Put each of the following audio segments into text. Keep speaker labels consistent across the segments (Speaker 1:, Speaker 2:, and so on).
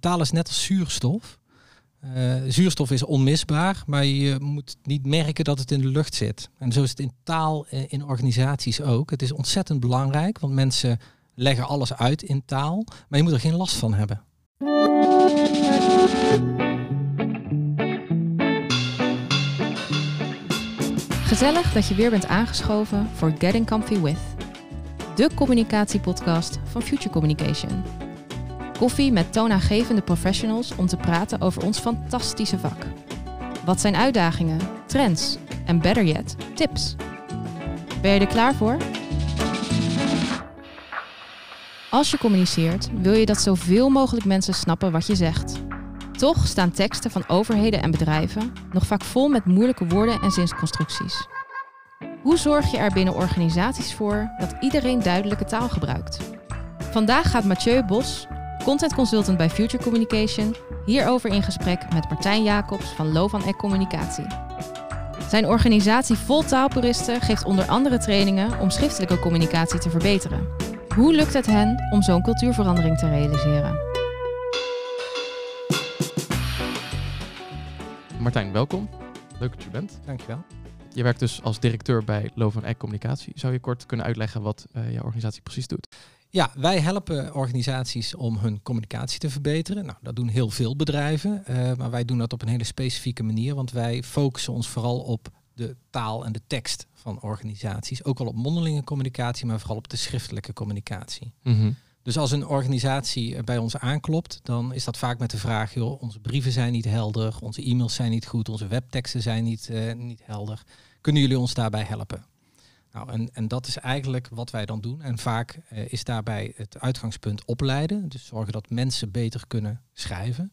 Speaker 1: taal is net als zuurstof. Uh, zuurstof is onmisbaar, maar je moet niet merken dat het in de lucht zit. En zo is het in taal in organisaties ook. Het is ontzettend belangrijk, want mensen leggen alles uit in taal, maar je moet er geen last van hebben.
Speaker 2: Gezellig dat je weer bent aangeschoven voor Getting Comfy With, de communicatiepodcast van Future Communication. Koffie met toonaangevende professionals om te praten over ons fantastische vak. Wat zijn uitdagingen, trends en better yet, tips? Ben je er klaar voor? Als je communiceert, wil je dat zoveel mogelijk mensen snappen wat je zegt. Toch staan teksten van overheden en bedrijven nog vaak vol met moeilijke woorden en zinsconstructies. Hoe zorg je er binnen organisaties voor dat iedereen duidelijke taal gebruikt? Vandaag gaat Mathieu Bos, content consultant bij Future Communication, hierover in gesprek met Martijn Jacobs van Lovan Eck Communicatie. Zijn organisatie vol taalpuristen geeft onder andere trainingen om schriftelijke communicatie te verbeteren. Hoe lukt het hen om zo'n cultuurverandering te realiseren?
Speaker 3: Martijn, welkom. Leuk dat je bent.
Speaker 1: Dankjewel.
Speaker 3: Je werkt dus als directeur bij Lovan Eck Communicatie. Zou je kort kunnen uitleggen wat uh, jouw organisatie precies doet?
Speaker 1: Ja, wij helpen organisaties om hun communicatie te verbeteren. Nou, dat doen heel veel bedrijven, uh, maar wij doen dat op een hele specifieke manier, want wij focussen ons vooral op de taal en de tekst van organisaties. Ook wel op mondelinge communicatie, maar vooral op de schriftelijke communicatie.
Speaker 3: Mm
Speaker 1: Dus als een organisatie bij ons aanklopt, dan is dat vaak met de vraag, joh, onze brieven zijn niet helder, onze e-mails zijn niet goed, onze webteksten zijn niet, uh, niet helder. Kunnen jullie ons daarbij helpen? Nou, en, en dat is eigenlijk wat wij dan doen. En vaak uh, is daarbij het uitgangspunt opleiden. Dus zorgen dat mensen beter kunnen schrijven.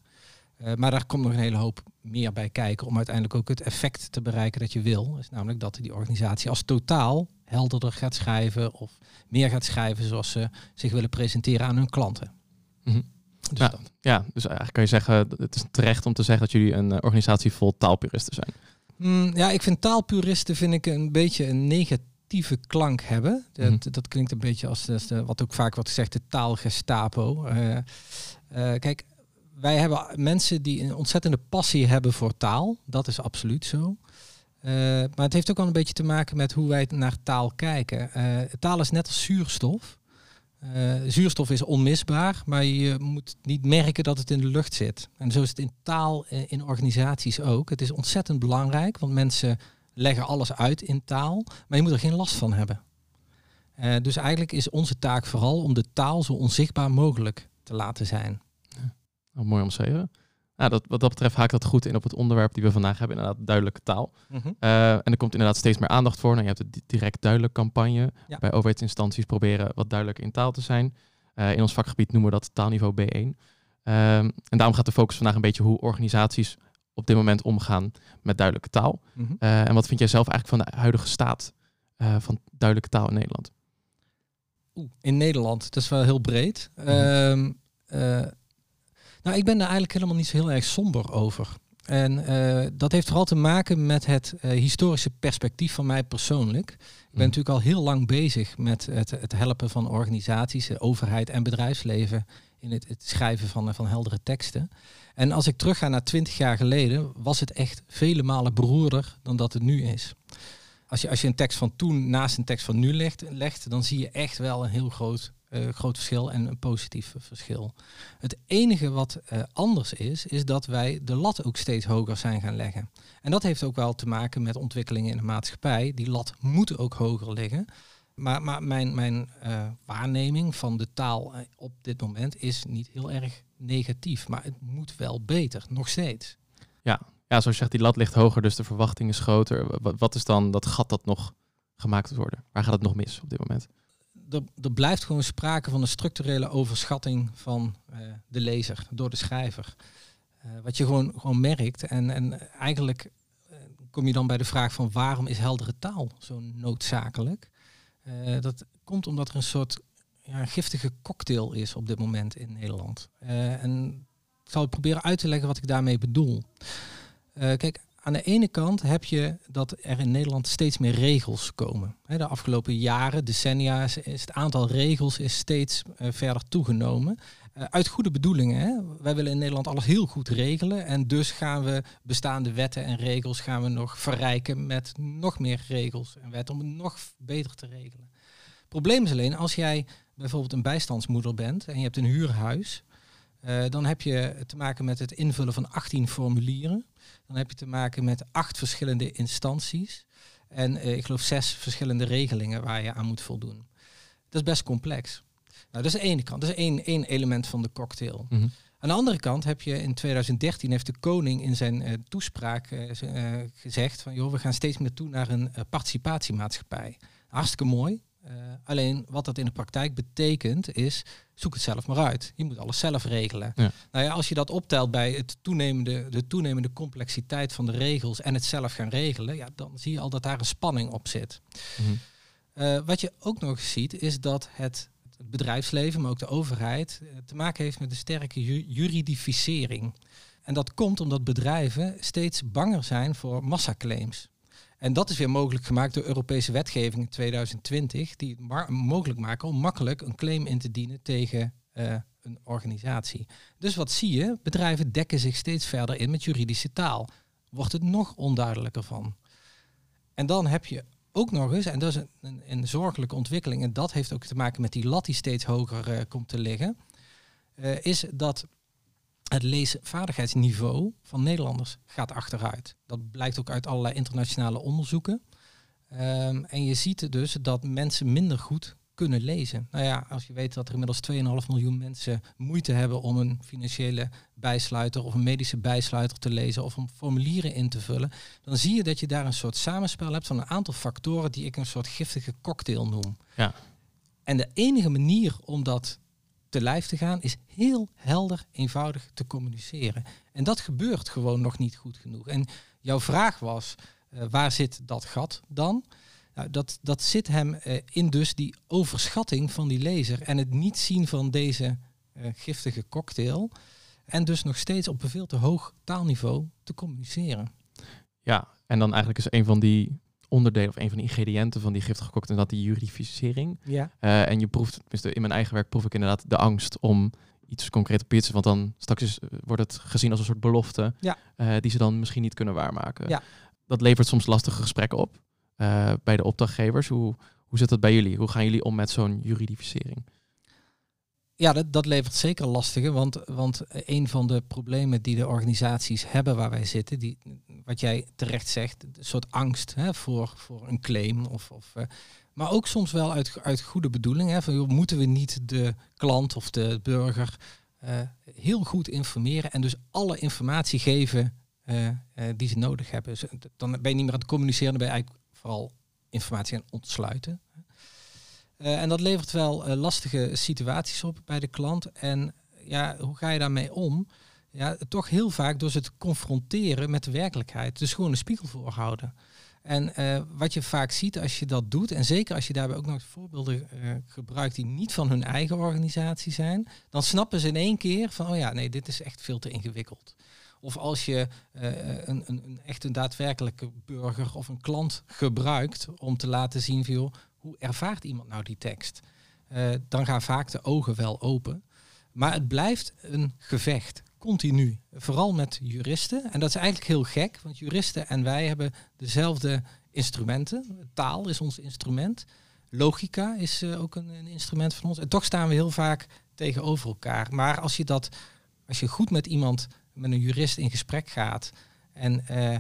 Speaker 1: Uh, maar daar komt nog een hele hoop meer bij kijken om uiteindelijk ook het effect te bereiken dat je wil. Is namelijk dat die organisatie als totaal helderder gaat schrijven of meer gaat schrijven zoals ze zich willen presenteren aan hun klanten.
Speaker 3: Mm -hmm. dus ja, ja, dus eigenlijk kan je zeggen, het is terecht om te zeggen dat jullie een uh, organisatie vol taalpuristen zijn.
Speaker 1: Mm, ja, ik vind taalpuristen vind ik een beetje een klank hebben. Dat, mm -hmm. dat klinkt een beetje als, als de, wat ook vaak wordt gezegd, de taalgestapo. Uh, uh, kijk, wij hebben mensen die een ontzettende passie hebben voor taal. Dat is absoluut zo. Uh, maar het heeft ook wel een beetje te maken met hoe wij naar taal kijken. Uh, taal is net als zuurstof. Uh, zuurstof is onmisbaar, maar je moet niet merken dat het in de lucht zit. En zo is het in taal in organisaties ook. Het is ontzettend belangrijk, want mensen leggen alles uit in taal, maar je moet er geen last van hebben. dus eigenlijk is onze taak vooral om de taal zo onzichtbaar mogelijk te laten zijn.
Speaker 3: Oh, mooi omschreven. Nou, dat, wat dat betreft haakt dat goed in op het onderwerp die we vandaag hebben, inderdaad duidelijke taal. Mm -hmm. uh, en er komt inderdaad steeds meer aandacht voor. Nou, je hebt de direct duidelijk campagne. Ja. Bij overheidsinstanties proberen wat duidelijker in taal te zijn. Uh, in ons vakgebied noemen we dat taalniveau B1. Uh, en daarom gaat de focus vandaag een beetje hoe organisaties op dit moment omgaan met duidelijke taal. Mm -hmm. en wat vind jij zelf eigenlijk van de huidige staat van duidelijke taal in Nederland?
Speaker 1: Oeh, in Nederland, dat is wel heel breed. Mm -hmm. Nou, ik ben daar eigenlijk helemaal niet zo heel erg somber over. En uh, dat heeft vooral te maken met het uh, historische perspectief van mij persoonlijk. Ik ben mm. natuurlijk al heel lang bezig met het, het helpen van organisaties, overheid en bedrijfsleven in het, het schrijven van, van heldere teksten. En als ik terugga naar twintig jaar geleden, was het echt vele malen beroerder dan dat het nu is. Als je, als je een tekst van toen naast een tekst van nu legt, legt dan zie je echt wel een heel groot uh, groot verschil en een positief verschil. Het enige wat uh, anders is, is dat wij de lat ook steeds hoger zijn gaan leggen. En dat heeft ook wel te maken met ontwikkelingen in de maatschappij. Die lat moet ook hoger liggen. Maar, maar mijn, mijn uh, waarneming van de taal op dit moment is niet heel erg negatief. Maar het moet wel beter, nog steeds.
Speaker 3: Ja, ja zoals je zegt, die lat ligt hoger, dus de verwachting is groter. Wat, wat is dan dat gat dat nog gemaakt moet worden? Waar gaat het nog mis op dit moment?
Speaker 1: er, er, blijft gewoon sprake van een structurele overschatting van uh, de lezer door de schrijver. Uh, wat je gewoon, gewoon merkt. En, en eigenlijk kom je dan bij de vraag van waarom is heldere taal zo noodzakelijk? Dat komt omdat er een soort ja, giftige cocktail is op dit moment in Nederland. en ik zal proberen uit te leggen wat ik daarmee bedoel. kijk, aan de ene kant heb je dat er in Nederland steeds meer regels komen. De afgelopen jaren, decennia, is het aantal regels is steeds verder toegenomen. Uh, uit goede bedoelingen. Hè? Wij willen in Nederland alles heel goed regelen. En dus gaan we bestaande wetten en regels gaan we nog verrijken met nog meer regels en wetten om het nog beter te regelen. Het probleem is alleen als jij bijvoorbeeld een bijstandsmoeder bent en je hebt een huurhuis. Uh, dan heb je te maken met het invullen van 18 formulieren. Dan heb je te maken met acht verschillende instanties. En uh, ik geloof zes verschillende regelingen waar je aan moet voldoen. Dat is best complex. Nou, dat is de ene kant. Dat is één, één element van de cocktail. Mm Aan de andere kant heb je in 2013 heeft de koning in zijn uh, toespraak uh, gezegd van joh, we gaan steeds meer toe naar een participatiemaatschappij. Hartstikke mooi. alleen wat dat in de praktijk betekent is, zoek het zelf maar uit. Je moet alles zelf regelen. Ja. Nou ja, als je dat optelt bij het toenemende, de toenemende complexiteit van de regels en het zelf gaan regelen, ja, dan zie je al dat daar een spanning op zit. Mm wat je ook nog ziet, is dat het bedrijfsleven, maar ook de overheid, eh, te maken heeft met een sterke juridificering. En dat komt omdat bedrijven steeds banger zijn voor massaclaims. En dat is weer mogelijk gemaakt door Europese wetgeving in 2020, die het mogelijk maken om makkelijk een claim in te dienen tegen uh, een organisatie. Dus wat zie je? Bedrijven dekken zich steeds verder in met juridische taal. Wordt het nog onduidelijker van. En dan heb je ook nog eens, en dat is een, een, zorgelijke ontwikkeling, en dat heeft ook te maken met die lat die steeds hoger uh, komt te liggen, uh, is dat het leesvaardigheidsniveau van Nederlanders gaat achteruit. Dat blijkt ook uit allerlei internationale onderzoeken. Um, en je ziet dus dat mensen minder goed kunnen lezen. Nou ja, als je weet dat er inmiddels 2,5 miljoen mensen moeite hebben om een financiële bijsluiter of een medische bijsluiter te lezen of om formulieren in te vullen, dan zie je dat je daar een soort samenspel hebt van een aantal factoren die ik een soort giftige cocktail noem. Ja. En de enige manier om dat te lijf te gaan is heel helder, eenvoudig te communiceren. En dat gebeurt gewoon nog niet goed genoeg. En jouw vraag was, uh, waar zit dat gat dan? Nou, dat, dat zit hem uh, in dus die overschatting van die lezer en het niet zien van deze uh, giftige cocktail. En dus nog steeds op een veel te hoog taalniveau te communiceren.
Speaker 3: Ja, en dan eigenlijk is een van die onderdelen of een van de ingrediënten van die giftige cocktail dat die juridificering. Ja. Uh, en je proeft, tenminste in mijn eigen werk proef ik inderdaad de angst om iets concreet op te zetten. Want dan straks is, wordt het gezien als een soort belofte ja. die ze dan misschien niet kunnen waarmaken. Ja. Dat levert soms lastige gesprekken op. Eh, bij de opdrachtgevers. Hoe, hoe zit dat bij jullie? Hoe gaan jullie om met zo'n juridificering?
Speaker 1: Ja, dat, dat levert zeker lastige, want, want een van de problemen die de organisaties hebben waar wij zitten, die, wat jij terecht zegt, een soort angst hè, voor, voor een claim. Of, of, uh, maar ook soms wel uit, uit goede bedoeling. Hè, van, moeten we niet de klant of de burger heel goed informeren en dus alle informatie geven die ze nodig hebben. Dus, dan ben je niet meer aan het communiceren, dan ben je eigenlijk vooral informatie aan ontsluiten. Uh, en dat levert wel uh, lastige situaties op bij de klant. En ja, hoe ga je daarmee om? Ja, toch heel vaak door ze te confronteren met de werkelijkheid. Dus gewoon een spiegel voorhouden. En uh, wat je vaak ziet als je dat doet, en zeker als je daarbij ook nog voorbeelden gebruikt die niet van hun eigen organisatie zijn, dan snappen ze in één keer van, oh ja, nee, dit is echt veel te ingewikkeld. Of als je uh, een, een, echt een daadwerkelijke burger of een klant gebruikt om te laten zien van, hoe ervaart iemand nou die tekst? Uh, dan gaan vaak de ogen wel open. Maar het blijft een gevecht, continu. Vooral met juristen. En dat is eigenlijk heel gek, want juristen en wij hebben dezelfde instrumenten. Taal is ons instrument. Logica is uh, ook een, een, instrument van ons. En toch staan we heel vaak tegenover elkaar. Maar als je dat, als je goed met iemand met een jurist in gesprek gaat en uh,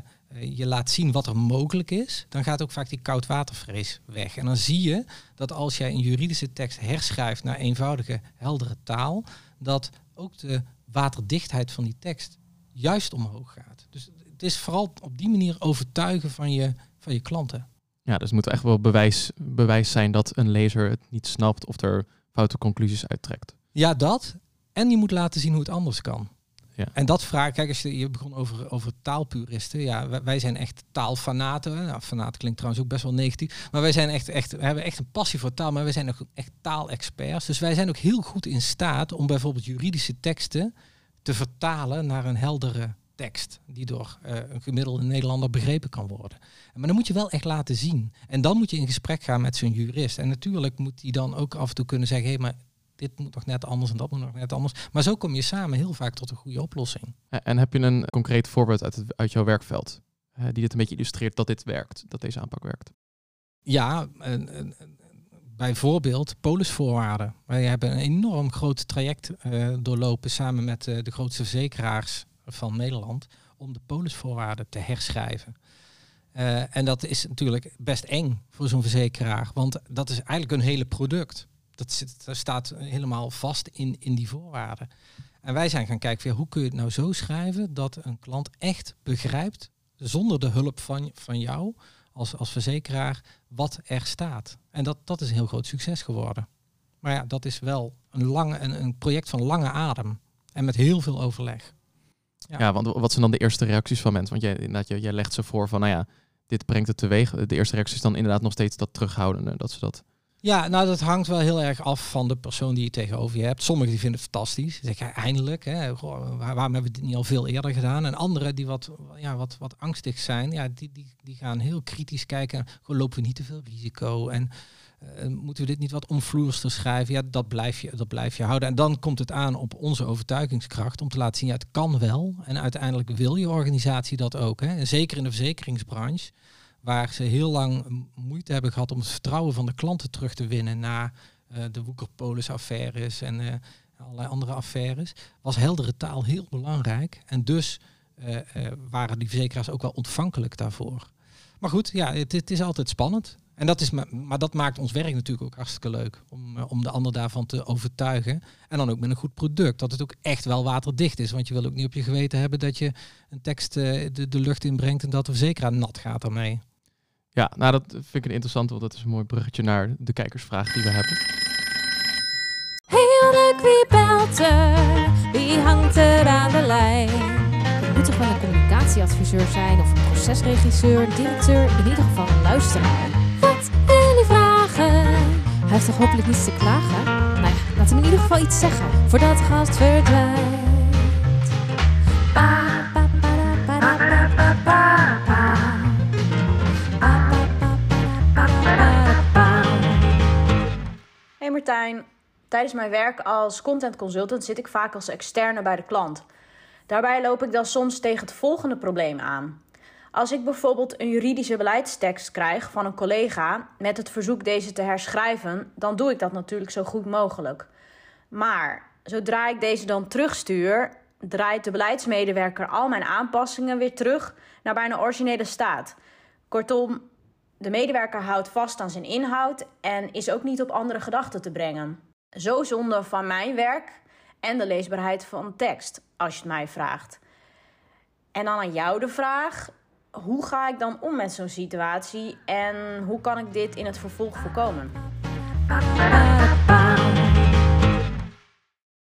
Speaker 1: je laat zien wat er mogelijk is, dan gaat ook vaak die koudwatervrees weg. En dan zie je dat als jij een juridische tekst herschrijft naar eenvoudige, heldere taal, dat ook de waterdichtheid van die tekst juist omhoog gaat. Dus het is vooral op die manier overtuigen van je, van je klanten.
Speaker 3: Ja, dus het moet echt wel bewijs, bewijs zijn dat een lezer het niet snapt of er foute conclusies uittrekt.
Speaker 1: Ja, dat. En je moet laten zien hoe het anders kan. Ja. En dat vraag, kijk, als je, je begon over, over taalpuristen. Ja, wij, zijn echt taalfanaten. Nou, fanaat klinkt trouwens ook best wel negatief. Maar wij zijn echt, echt, we hebben echt een passie voor taal, maar wij zijn ook echt taalexperts. Dus wij zijn ook heel goed in staat om bijvoorbeeld juridische teksten te vertalen naar een heldere tekst die door uh, een gemiddelde Nederlander begrepen kan worden. Maar dan moet je wel echt laten zien. En dan moet je in gesprek gaan met zo'n jurist. En natuurlijk moet hij dan ook af en toe kunnen zeggen, hé, hey, maar dit moet nog net anders en dat moet nog net anders. Maar zo kom je samen heel vaak tot een goede oplossing.
Speaker 3: En heb je een concreet voorbeeld uit, het, uit jouw werkveld die dit een beetje illustreert dat dit werkt, dat deze aanpak werkt?
Speaker 1: Ja, bijvoorbeeld polisvoorwaarden. Wij hebben een enorm groot traject uh, doorlopen samen met uh, de grootste verzekeraars van Nederland om de polisvoorwaarden te herschrijven. Uh, en dat is natuurlijk best eng voor zo'n verzekeraar, want dat is eigenlijk een hele product. Dat, zit, staat helemaal vast in, in die voorwaarden. En wij zijn gaan kijken, hoe kun je het nou zo schrijven dat een klant echt begrijpt, zonder de hulp van, van jou, als, als verzekeraar wat er staat. En dat, dat is een heel groot succes geworden. Maar ja, dat is wel een, lange, een, een project van lange adem en met heel veel overleg.
Speaker 3: Ja. ja, want wat zijn dan de eerste reacties van mensen? Want jij, inderdaad, jij legt ze voor van, nou ja, dit brengt het teweeg. De eerste reactie is dan inderdaad nog steeds dat terughoudende, dat ze dat...
Speaker 1: Ja, nou dat hangt wel heel erg af van de persoon die je tegenover je hebt. Sommigen die vinden het fantastisch. Zeg je eindelijk, hè, waarom hebben we dit niet al veel eerder gedaan? En anderen die wat, ja, wat, wat angstig zijn, ja, die, die, die gaan heel kritisch kijken. Lopen we niet te veel risico? En uh, moeten we dit niet wat omvloerster schrijven? Ja, dat blijf, je, dat blijf je houden. En dan komt het aan op onze overtuigingskracht om te laten zien, ja, het kan wel. En uiteindelijk wil je organisatie dat ook. Hè? En zeker in de verzekeringsbranche waar ze heel lang moeite hebben gehad om het vertrouwen van de klanten terug te winnen na uh, de Woekerpolis-affaires en uh, allerlei andere affaires, was heldere taal heel belangrijk. En dus uh, waren die verzekeraars ook wel ontvankelijk daarvoor. Maar goed, ja, het, het is altijd spannend. En dat is, maar dat maakt ons werk natuurlijk ook hartstikke leuk. Om, om de ander daarvan te overtuigen. En dan ook met een goed product. Dat het ook echt wel waterdicht is. Want je wil ook niet op je geweten hebben dat je een tekst de, de lucht inbrengt en dat de verzekeraar nat gaat daarmee.
Speaker 3: Ja, nou dat vind ik een interessant, want dat is een mooi bruggetje naar de kijkersvraag die we hebben.
Speaker 4: Heel leuk, wie belt er? Wie hangt er aan de lijn?
Speaker 2: Het moet toch wel een communicatieadviseur zijn of een procesregisseur, directeur, in ieder geval een luisteraar.
Speaker 4: Wat wil hij vragen?
Speaker 2: Hij heeft toch hopelijk niets te klagen? Nou ja, laat hem in ieder geval iets zeggen.
Speaker 4: Voordat de gast verdwijnt.
Speaker 5: Tijdens mijn werk als content consultant zit ik vaak als externe bij de klant. Daarbij loop ik dan soms tegen het volgende probleem aan. Als ik bijvoorbeeld een juridische beleidstekst krijg van een collega met het verzoek deze te herschrijven, dan doe ik dat natuurlijk zo goed mogelijk. Maar zodra ik deze dan terugstuur, draait de beleidsmedewerker al mijn aanpassingen weer terug naar bijna originele staat. Kortom, de medewerker houdt vast aan zijn inhoud en is ook niet op andere gedachten te brengen. Zo zonde van mijn werk en de leesbaarheid van tekst, als je het mij vraagt. En dan aan jou de vraag: hoe ga ik dan om met zo'n situatie en hoe kan ik dit in het vervolg voorkomen?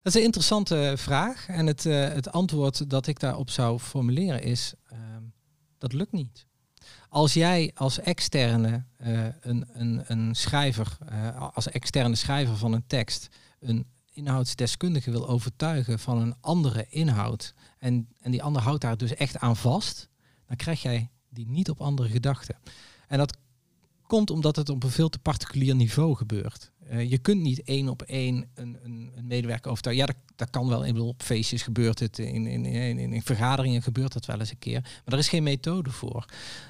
Speaker 1: Dat is een interessante vraag. En het, uh, het antwoord dat ik daarop zou formuleren is: uh, dat lukt niet. Als jij als externe uh, een, een, een schrijver, uh, als externe schrijver van een tekst, een inhoudsdeskundige wil overtuigen van een andere inhoud en, en die ander houdt daar dus echt aan vast, dan krijg jij die niet op andere gedachten. En dat komt omdat het op een veel te particulier niveau gebeurt. Uh, je kunt niet één op één een, een, een medewerker overtuigen. Ja, dat, dat kan wel. Ik bedoel, op feestjes gebeurt het, in, in, in, in, vergaderingen gebeurt dat wel eens een keer. Maar er is geen methode voor.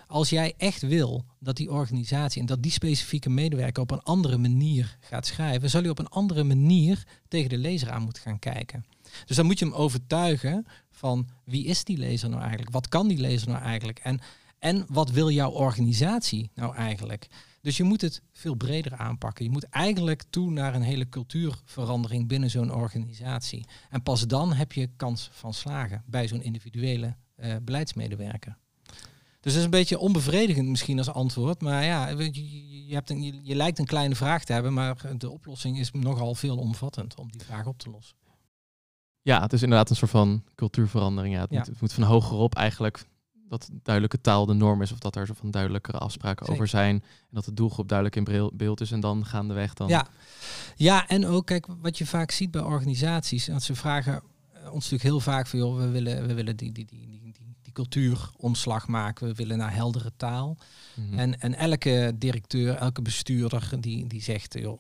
Speaker 1: Als jij echt wil dat die organisatie en dat die specifieke medewerker op een andere manier gaat schrijven, zal je op een andere manier tegen de lezer aan moeten gaan kijken. Dus dan moet je hem overtuigen van wie is die lezer nou eigenlijk? Wat kan die lezer nou eigenlijk? En, en wat wil jouw organisatie nou eigenlijk? Dus je moet het veel breder aanpakken. Je moet eigenlijk toe naar een hele cultuurverandering binnen zo'n organisatie. En pas dan heb je kans van slagen bij zo'n individuele uh, beleidsmedewerker. Dus dat is een beetje onbevredigend misschien als antwoord. Maar ja, je, hebt een, je, je, lijkt een kleine vraag te hebben, maar de oplossing is nogal veelomvattend om die vraag op te lossen.
Speaker 3: Ja, het is inderdaad een soort van cultuurverandering. Ja, het, Moet, het moet van hogerop eigenlijk dat duidelijke taal de norm is of dat er zo van duidelijkere afspraken over zijn en dat de doelgroep duidelijk in beeld is en dan gaandeweg dan.
Speaker 1: Ja. ja, en ook kijk wat je vaak ziet bij organisaties, dat ze vragen ons natuurlijk heel vaak van joh, we willen, we willen die, die, die, die, die, die cultuuromslag maken, we willen naar heldere taal. Mhm. en, en elke directeur, elke bestuurder die, die zegt joh,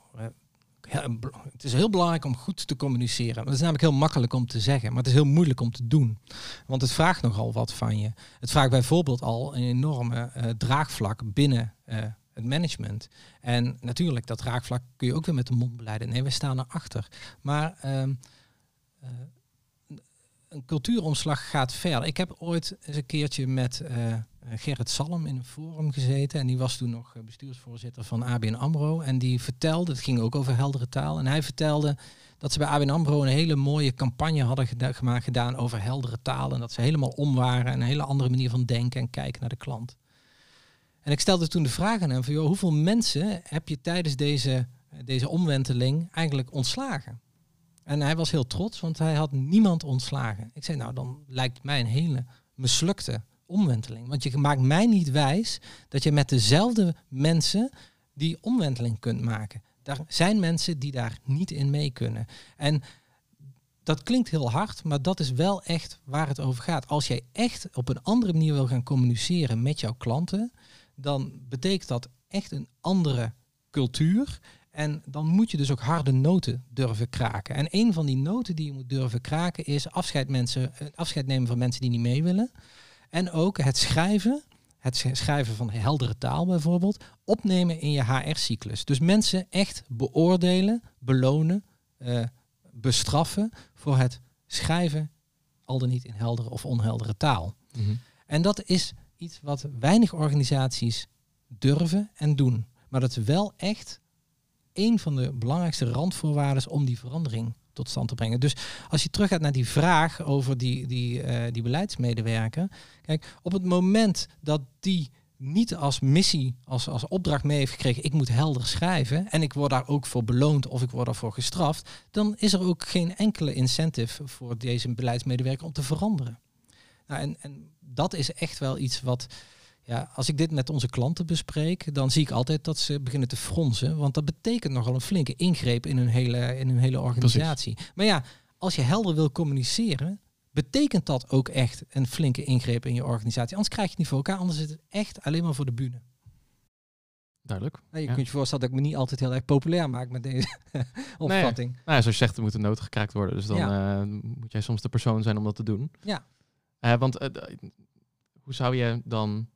Speaker 1: het is heel belangrijk om goed te communiceren. Dat is namelijk heel makkelijk om te zeggen, maar het is heel moeilijk om te doen. Want het vraagt nogal wat van je. Het vraagt bijvoorbeeld al een enorme uh, draagvlak binnen uh, het management. En natuurlijk, dat draagvlak kun je ook weer met de mond beleiden. Nee, we staan erachter. Maar uh, een cultuuromslag gaat ver. Ik heb ooit eens een keertje met Gerrit Salm in een forum gezeten. En die was toen nog bestuursvoorzitter van ABN AMRO. En die vertelde, het ging ook over heldere taal. En hij vertelde dat ze bij ABN AMRO een hele mooie campagne hadden gedaan over heldere taal. En dat ze helemaal om waren. En een hele andere manier van denken en kijken naar de klant. En ik stelde toen de vraag aan hem hoeveel mensen heb je tijdens deze, deze omwenteling eigenlijk ontslagen? En hij was heel trots, want hij had niemand ontslagen. Ik zei, nou, dan lijkt mij een hele mislukte omwenteling. Want je maakt mij niet wijs dat je met dezelfde mensen die omwenteling kunt maken. Daar zijn mensen die daar niet in mee kunnen. En dat klinkt heel hard, maar dat is wel echt waar het over gaat. Als jij echt op een andere manier wil gaan communiceren met jouw klanten, dan betekent dat echt een andere cultuur. En dan moet je dus ook harde noten durven kraken. En een van die noten die je moet durven kraken is afscheid, mensen, eh, afscheid nemen van mensen die niet mee willen. En ook het schrijven, het schrijven van heldere taal bijvoorbeeld, opnemen in je HR-cyclus. Dus mensen echt beoordelen, belonen, uh, bestraffen voor het schrijven, al dan niet in heldere of onheldere taal. Mhm. En dat is iets wat weinig organisaties durven en doen. Maar dat is wel echt een van de belangrijkste randvoorwaarden om die verandering tot stand te brengen. Dus als je terug gaat naar die vraag over die, die, uh, die beleidsmedewerker. Kijk, op het moment dat die niet als missie, als, als opdracht mee heeft gekregen, ik moet helder schrijven en ik word daar ook voor beloond of ik word daarvoor gestraft, dan is er ook geen enkele incentive voor deze beleidsmedewerker om te veranderen. Nou, en, en dat is echt wel iets wat, ja, als ik dit met onze klanten bespreek, dan zie ik altijd dat ze beginnen te fronsen. Want dat betekent nogal een flinke ingreep in hun hele, in hun hele organisatie. Maar ja, als je helder wil communiceren, betekent dat ook echt een flinke ingreep in je organisatie. Anders krijg je het niet voor elkaar, anders is het echt alleen maar voor de bühne.
Speaker 3: Duidelijk.
Speaker 1: Nou, je kunt je voorstellen dat ik me niet altijd heel erg populair maak met deze opvatting.
Speaker 3: Nee. Nou, zoals je zegt, er moeten noten gekraakt worden. Dus dan eh, moet jij soms de persoon zijn om dat te doen.
Speaker 1: Ja.
Speaker 3: Uh, want uh, hoe zou je dan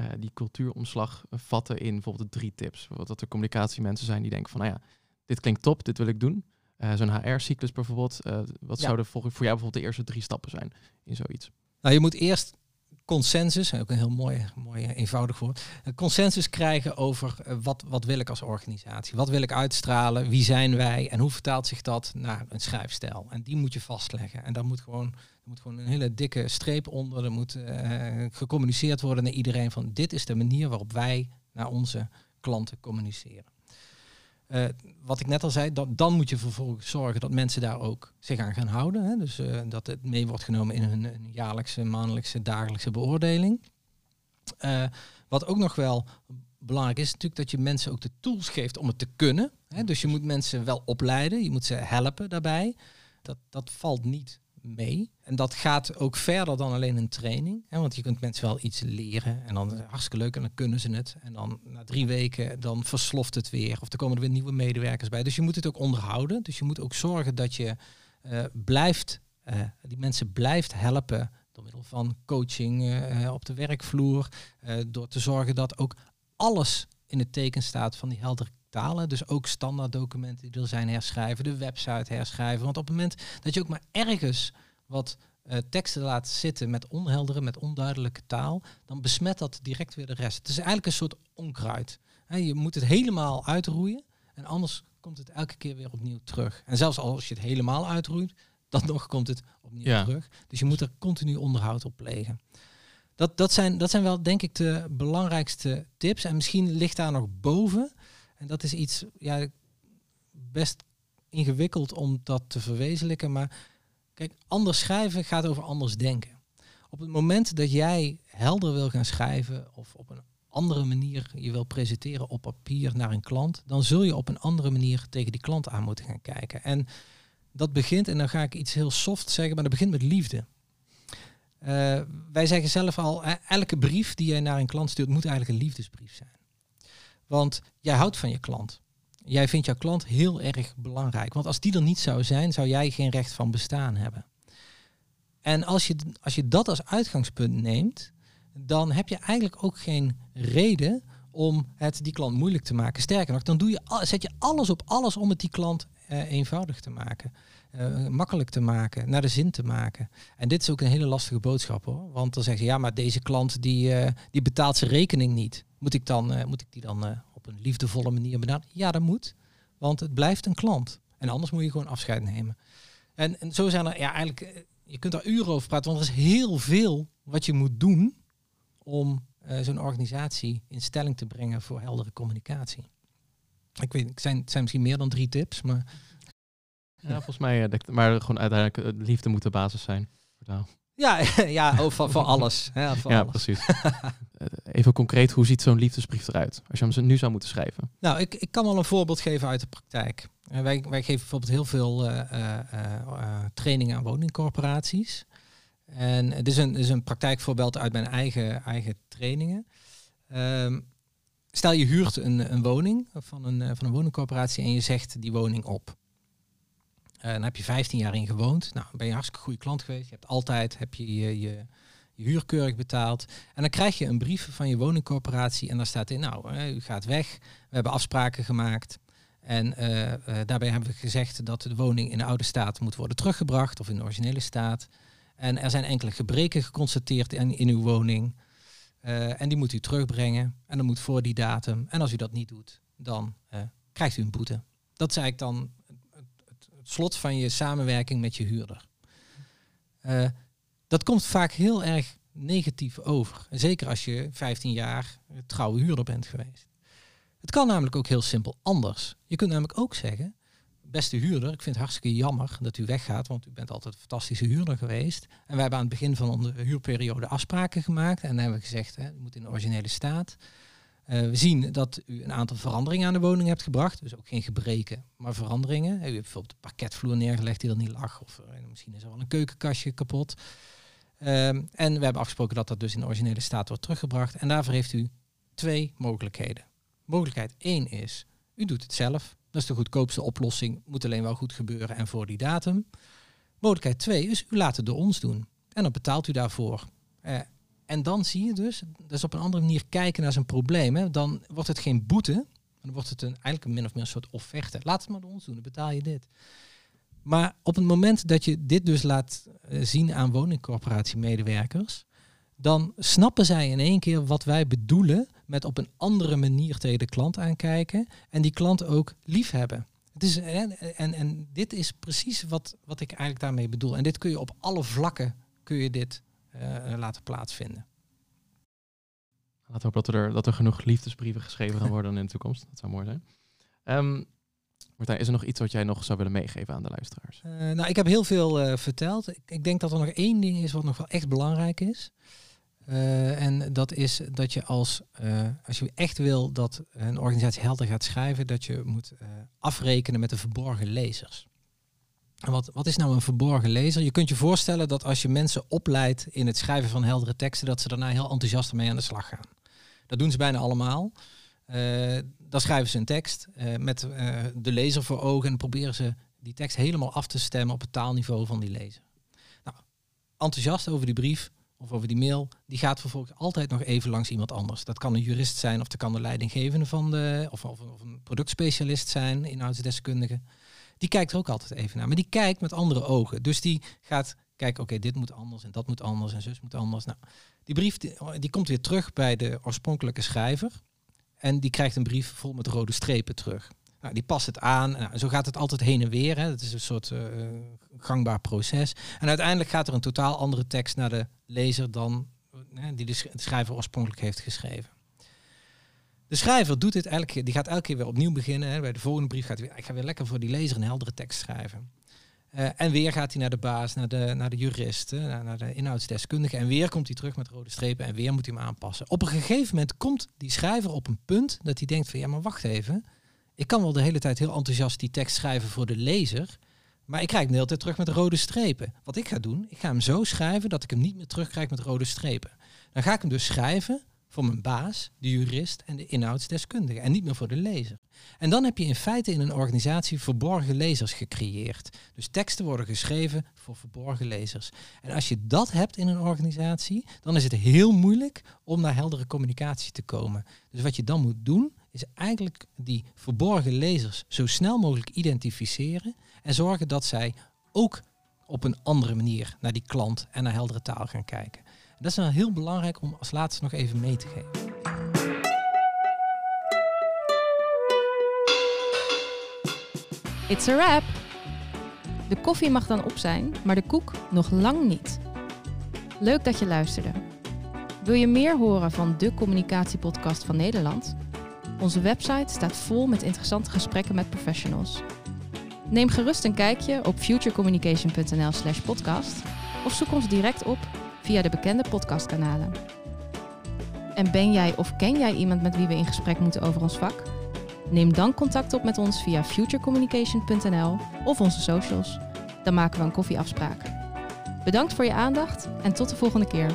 Speaker 3: uh, die cultuuromslag vatten in bijvoorbeeld de drie tips? Dat er communicatiemensen zijn die denken van, nou ja, dit klinkt top, dit wil ik doen. Uh, Zo'n HR-cyclus bijvoorbeeld. Uh, wat ja. zouden voor, voor jou bijvoorbeeld de eerste drie stappen zijn in zoiets?
Speaker 1: Nou, je moet eerst consensus, ook een heel mooi, mooi eenvoudig woord, consensus krijgen over wat, wat wil ik als organisatie? Wat wil ik uitstralen? Wie zijn wij? En hoe vertaalt zich dat naar een schrijfstijl? En die moet je vastleggen. En daar moet gewoon er moet gewoon een hele dikke streep onder. Er moet gecommuniceerd worden naar iedereen van dit is de manier waarop wij naar onze klanten communiceren. Uh, wat ik net al zei, dat, dan moet je vervolgens zorgen dat mensen daar ook zich aan gaan houden. Hè? Dus uh, dat het mee wordt genomen in hun, jaarlijkse, maandelijkse, dagelijkse beoordeling. wat ook nog wel belangrijk is, natuurlijk dat je mensen ook de tools geeft om het te kunnen. Hè? Dus je moet mensen wel opleiden, je moet ze helpen daarbij. Dat, dat valt niet mee. En dat gaat ook verder dan alleen een training. Hè, want je kunt mensen wel iets leren en dan is het hartstikke leuk en dan kunnen ze het. En dan na drie weken dan versloft het weer of er komen er weer nieuwe medewerkers bij. Dus je moet het ook onderhouden. Dus je moet ook zorgen dat je uh, blijft, uh, die mensen blijft helpen door middel van coaching op de werkvloer. door te zorgen dat ook alles in het teken staat van die heldere talen. Dus ook standaard documenten die er zijn herschrijven, de website herschrijven. Want op het moment dat je ook maar ergens wat uh, teksten laat zitten met onheldere, met onduidelijke taal, dan besmet dat direct weer de rest. Het is eigenlijk een soort onkruid. He, je moet het helemaal uitroeien en anders komt het elke keer weer opnieuw terug. En zelfs als je het helemaal uitroeit, dan nog komt het opnieuw ja. terug. Dus je moet er continu onderhoud op plegen. Dat, dat, zijn, dat zijn wel, denk ik, de belangrijkste tips. En misschien ligt daar nog boven en dat is iets ja, best ingewikkeld om dat te verwezenlijken. Maar kijk, anders schrijven gaat over anders denken. Op het moment dat jij helder wil gaan schrijven of op een andere manier je wil presenteren op papier naar een klant, dan zul je op een andere manier tegen die klant aan moeten gaan kijken. En dat begint, en dan ga ik iets heel soft zeggen, maar dat begint met liefde. Uh, wij zeggen zelf al, elke brief die jij naar een klant stuurt, moet eigenlijk een liefdesbrief zijn. Want jij houdt van je klant. jij vindt jouw klant heel erg belangrijk. Want als die er niet zou zijn, zou jij geen recht van bestaan hebben. En als je, als je dat als uitgangspunt neemt, dan heb je eigenlijk ook geen reden om het die klant moeilijk te maken. Sterker nog, dan doe je, zet je alles op alles om het die klant uh, eenvoudig te maken. Uh, makkelijk te maken, naar de zin te maken. En dit is ook een hele lastige boodschap hoor. Want dan zeggen ze, ja, maar deze klant die, uh, die betaalt zijn rekening niet. Moet ik, dan, moet ik die dan op een liefdevolle manier benaderen? Ja, dat moet. Want het blijft een klant. En anders moet je gewoon afscheid nemen. En, en zo zijn er, ja, eigenlijk, je kunt daar uren over praten, want er is heel veel wat je moet doen om zo'n organisatie in stelling te brengen voor heldere communicatie. Ik weet, het zijn, het zijn misschien meer dan drie tips, maar...
Speaker 3: Ja, volgens mij, uh, maar gewoon uiteindelijk uh, liefde moet de basis zijn.
Speaker 1: Ja, ja oh, voor, voor alles. Ja, voor
Speaker 3: ja
Speaker 1: alles.
Speaker 3: precies. Even concreet, hoe ziet zo'n liefdesbrief eruit? Als je hem nu zou moeten schrijven.
Speaker 1: Nou, ik, ik kan wel een voorbeeld geven uit de praktijk. wij, wij geven bijvoorbeeld heel veel trainingen aan woningcorporaties. En het is een, is een praktijkvoorbeeld uit mijn eigen, eigen trainingen. Um, stel je huurt een, een woning van een, van een woningcorporatie en je zegt die woning op. Uh, dan heb je 15 jaar in gewoond. Nou, ben je hartstikke goede klant geweest. Je hebt altijd heb je, je, huurkeurig betaald. En dan krijg je een brief van je woningcorporatie en daar staat in, nou, uh, u gaat weg. We hebben afspraken gemaakt. En uh, daarbij hebben we gezegd dat de woning in de oude staat moet worden teruggebracht of in de originele staat. En er zijn enkele gebreken geconstateerd in, in uw woning. En die moet u terugbrengen. En dan moet voor die datum. En als u dat niet doet, dan krijgt u een boete. Dat is eigenlijk dan slot van je samenwerking met je huurder. Uh, dat komt vaak heel erg negatief over. Zeker als je 15 jaar trouwe huurder bent geweest. Het kan namelijk ook heel simpel anders. Je kunt namelijk ook zeggen, beste huurder, ik vind het hartstikke jammer dat u weggaat, want u bent altijd een fantastische huurder geweest. En wij hebben aan het begin van onze huurperiode afspraken gemaakt en hebben we gezegd, hè, u moet in de originele staat. Uh, we zien dat u een aantal veranderingen aan de woning hebt gebracht, dus ook geen gebreken, maar veranderingen. U heeft bijvoorbeeld de parketvloer neergelegd die er niet lag, of uh, misschien is er wel een keukenkastje kapot. Um, en we hebben afgesproken dat dat dus in de originele staat wordt teruggebracht. En daarvoor heeft u twee mogelijkheden. Mogelijkheid 1 is, u doet het zelf. Dat is de goedkoopste oplossing. Moet alleen wel goed gebeuren en voor die datum. Mogelijkheid 2 is u laat het door ons doen. En dan betaalt u daarvoor. Uh, en dan zie je dus, dus op een andere manier kijken naar zijn probleem. Hè. Dan wordt het geen boete, dan wordt het een, eigenlijk min of meer een soort offerte. Laat het maar door ons doen, dan betaal je dit. Maar op het moment dat je dit dus laat uh, zien aan woningcorporatiemedewerkers, dan snappen zij in één keer wat wij bedoelen met op een andere manier tegen de klant aankijken en die klant ook lief hebben. Het is, en, en, en dit is precies wat, wat ik eigenlijk daarmee bedoel. En dit kun je op alle vlakken kun je dit laten plaatsvinden.
Speaker 3: Laten we hopen dat er, dat er genoeg liefdesbrieven geschreven gaan worden in de toekomst. Dat zou mooi zijn. Um, Martijn, is er nog iets wat jij nog zou willen meegeven aan de luisteraars?
Speaker 1: Uh, nou, ik heb heel veel uh, verteld. Ik, ik, denk dat er nog één ding is wat nog wel echt belangrijk is. Uh, en dat is dat je als, als je echt wil dat een organisatie helder gaat schrijven, dat je moet afrekenen met de verborgen lezers. Wat, wat is nou een verborgen lezer? Je kunt je voorstellen dat als je mensen opleidt in het schrijven van heldere teksten, dat ze daarna heel enthousiast mee aan de slag gaan. Dat doen ze bijna allemaal. dan schrijven ze een tekst met de lezer voor ogen en proberen ze die tekst helemaal af te stemmen op het taalniveau van die lezer. Nou, enthousiast over die brief, of over die mail, die gaat vervolgens altijd nog even langs iemand anders. Dat kan een jurist zijn of dat kan de leidinggevende van de, of, of, of een productspecialist zijn, inhoudsdeskundige. Die kijkt er ook altijd even naar, maar die kijkt met andere ogen. Dus die gaat kijken, oké, dit moet anders en dat moet anders en zus moet anders. Nou, die brief die, die komt weer terug bij de oorspronkelijke schrijver en die krijgt een brief vol met rode strepen terug. Nou, die past het aan. Nou, zo gaat het altijd heen en weer. Het is een soort uh, gangbaar proces. En uiteindelijk gaat er een totaal andere tekst naar de lezer dan uh, die de schrijver oorspronkelijk heeft geschreven. De schrijver doet dit elke die gaat elke keer weer opnieuw beginnen. Hè. Bij de volgende brief gaat hij weer, ik ga weer lekker voor die lezer een heldere tekst schrijven. Uh, en weer gaat hij naar de baas, naar de, naar de naar, naar de inhoudsdeskundige. En weer komt hij terug met rode strepen en weer moet hij hem aanpassen. Op een gegeven moment komt die schrijver op een punt dat hij denkt van ja, maar wacht even ik kan wel de hele tijd heel enthousiast die tekst schrijven voor de lezer. Maar ik krijg hem de hele tijd terug met rode strepen. Wat ik ga doen, ik ga hem zo schrijven dat ik hem niet meer terugkrijg met rode strepen. Dan ga ik hem dus schrijven voor mijn baas, de jurist en de inhoudsdeskundige en niet meer voor de lezer. En dan heb je in feite in een organisatie verborgen lezers gecreëerd. Dus teksten worden geschreven voor verborgen lezers. En als je dat hebt in een organisatie, dan is het heel moeilijk om naar heldere communicatie te komen. Dus wat je dan moet doen, is eigenlijk die verborgen lezers zo snel mogelijk identificeren en zorgen dat zij ook op een andere manier naar die klant en naar heldere taal gaan kijken. Dat is dan heel belangrijk om als laatste nog even mee te geven.
Speaker 2: It's a wrap! De koffie mag dan op zijn, maar de koek nog lang niet. Leuk dat je luisterde. Wil je meer horen van de communicatiepodcast van Nederland? Onze website staat vol met interessante gesprekken met professionals. Neem gerust een kijkje op futurecommunication.nl/slash podcast of zoek ons direct op via de bekende podcastkanalen. En ben jij of ken jij iemand met wie we in gesprek moeten over ons vak? Neem dan contact op met ons via futurecommunication.nl of onze socials. Dan maken we een koffieafspraak. Bedankt voor je aandacht en tot de volgende keer.